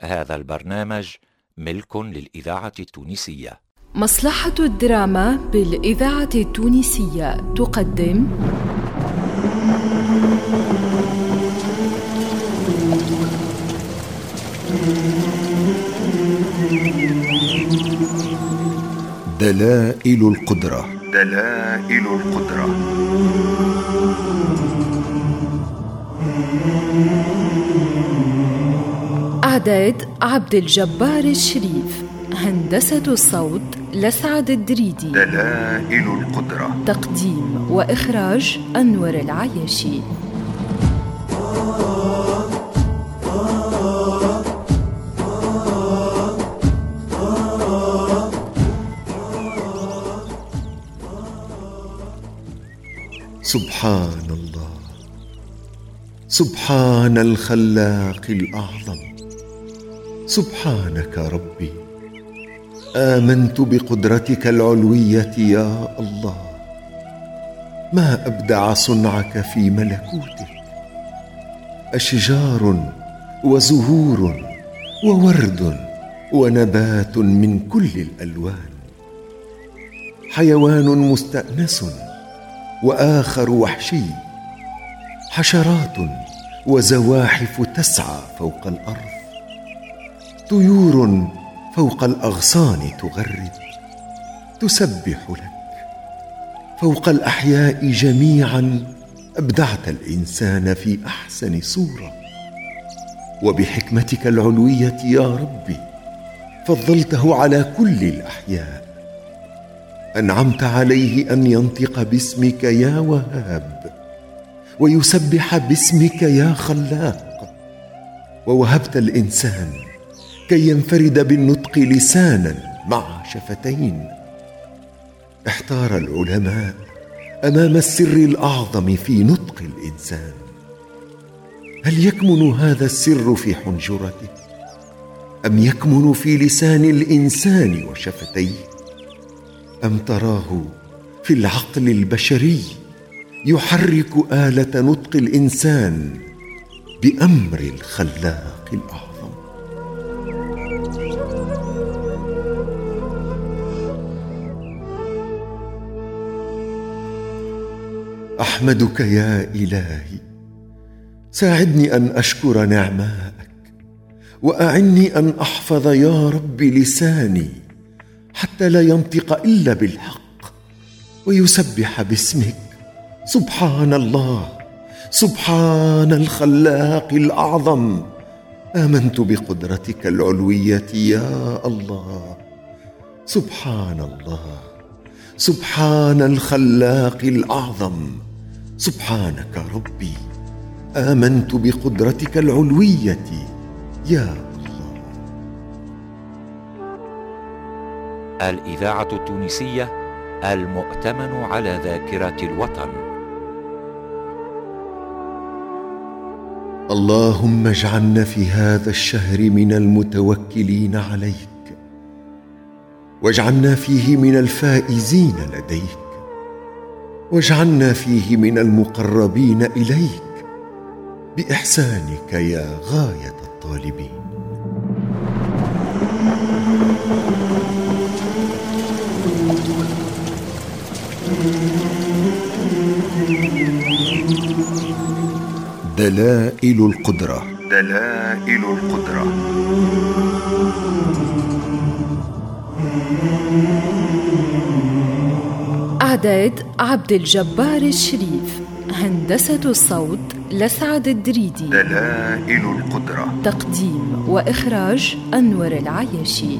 هذا البرنامج ملك للإذاعة التونسية. مصلحة الدراما بالإذاعة التونسية تقدم. دلائل القدرة. دلائل القدرة. إعداد عبد الجبار الشريف هندسة الصوت لسعد الدريدي. دلائل القدرة. تقديم وإخراج أنور العياشي. سبحان الله. سبحان الخلاق الأعظم. سبحانك ربي. آمنت بقدرتك العلوية يا الله. ما أبدع صنعك في ملكوتك. أشجار وزهور وورد ونبات من كل الألوان. حيوان مستأنس وآخر وحشي. حشرات وزواحف تسعى فوق الأرض. طيور فوق الأغصان تغرد تسبح لك. فوق الأحياء جميعا أبدعت الإنسان في أحسن صورة. وبحكمتك العلوية يا ربي فضلته على كل الأحياء. أنعمت عليه أن ينطق باسمك يا وهاب ويسبح باسمك يا خلاق. ووهبت الإنسان كي ينفرد بالنطق لسانا مع شفتين. احتار العلماء أمام السر الأعظم في نطق الإنسان. هل يكمن هذا السر في حنجرته؟ أم يكمن في لسان الإنسان وشفتيه؟ أم تراه في العقل البشري يحرك آلة نطق الإنسان بأمر الخلاق الأعظم؟ أحمدك يا إلهي. ساعدني أن أشكر نعماءك وأعني أن أحفظ يا رب لساني حتى لا ينطق إلا بالحق ويسبح باسمك. سبحان الله سبحان الخلاق الأعظم. آمنت بقدرتك العلوية يا الله. سبحان الله سبحان الخلاق الأعظم. سبحانك ربي آمنت بقدرتك العلوية يا الله. الإذاعة التونسية المؤتمن على ذاكرة الوطن. اللهم اجعلنا في هذا الشهر من المتوكلين عليك واجعلنا فيه من الفائزين لديك. واجعلنا فيه من المقربين إليك. بإحسانك يا غاية الطالبين. دلائل القدرة. دلائل القدرة. إعداد عبد الجبار الشريف هندسة الصوت لسعد الدريدي. دلائل القدرة. تقديم وإخراج أنور العياشي.